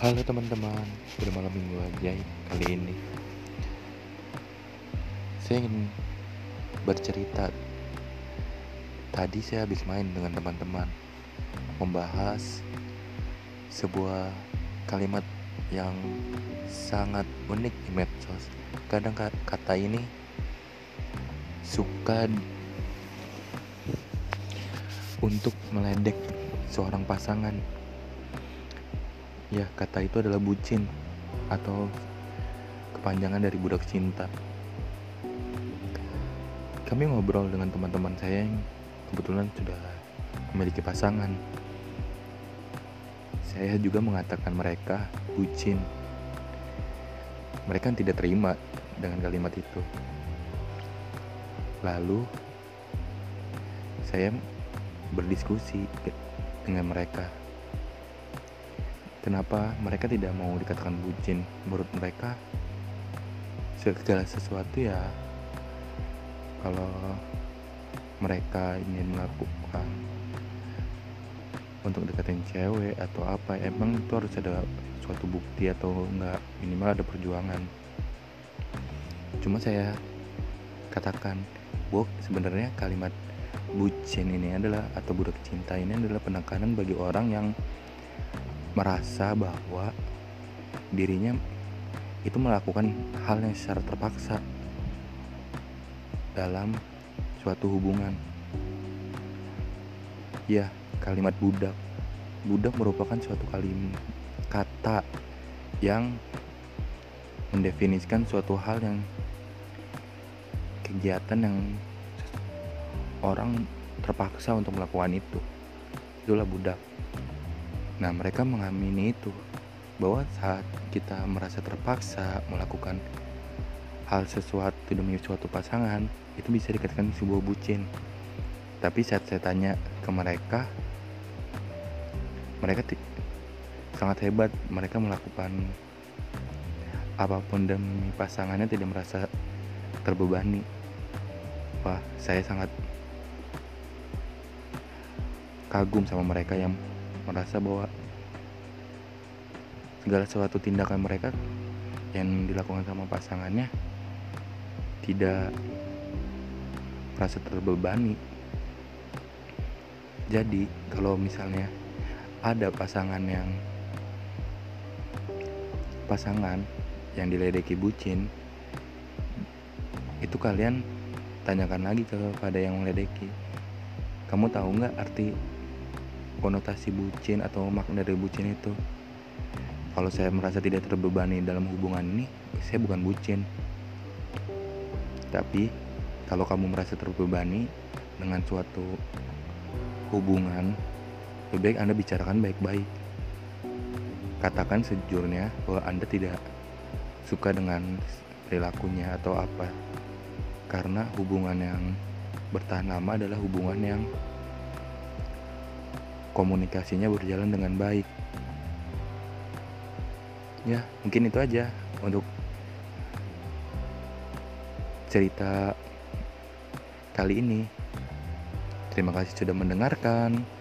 Halo teman-teman, pada malam minggu ajaib kali ini. Saya ingin bercerita. Tadi saya habis main dengan teman-teman Membahas sebuah kalimat yang sangat unik di medsos. Kadang kata ini suka untuk meledek seorang pasangan Ya, kata itu adalah bucin atau kepanjangan dari budak cinta. Kami ngobrol dengan teman-teman saya yang kebetulan sudah memiliki pasangan. Saya juga mengatakan mereka bucin. Mereka tidak terima dengan kalimat itu. Lalu saya berdiskusi dengan mereka kenapa mereka tidak mau dikatakan bucin? Menurut mereka segala sesuatu ya kalau mereka ingin melakukan untuk deketin cewek atau apa emang itu harus ada suatu bukti atau enggak? Minimal ada perjuangan. Cuma saya katakan bu sebenarnya kalimat bucin ini adalah atau budak cinta ini adalah penekanan bagi orang yang merasa bahwa dirinya itu melakukan hal yang secara terpaksa dalam suatu hubungan. Ya, kalimat budak. Budak merupakan suatu kalimat kata yang mendefinisikan suatu hal yang kegiatan yang orang terpaksa untuk melakukan itu. Itulah budak. Nah, mereka mengamini itu bahwa saat kita merasa terpaksa melakukan hal sesuatu demi suatu pasangan, itu bisa dikatakan sebuah bucin. Tapi saat saya tanya ke mereka, mereka sangat hebat. Mereka melakukan apa pun demi pasangannya tidak merasa terbebani. Wah, saya sangat kagum sama mereka yang merasa bahwa segala suatu tindakan mereka yang dilakukan sama pasangannya tidak merasa terbebani. Jadi, kalau misalnya ada pasangan yang pasangan yang diledeki bucin, itu kalian tanyakan lagi kepada yang meledeki. Kamu tahu nggak arti konotasi bucin atau makna dari bucin itu. Kalau saya merasa tidak terbebani dalam hubungan ini saya bukan bucin. Tapi kalau kamu merasa terbebani dengan suatu hubungan lebih baik anda bicarakan baik-baik. Katakan sejujurnya bahwa anda tidak suka dengan perilakunya atau apa. Karena hubungan yang bertahan lama adalah hubungan yang komunikasinya berjalan dengan baik. Ya, mungkin itu aja untuk cerita kali ini. Terima kasih sudah mendengarkan.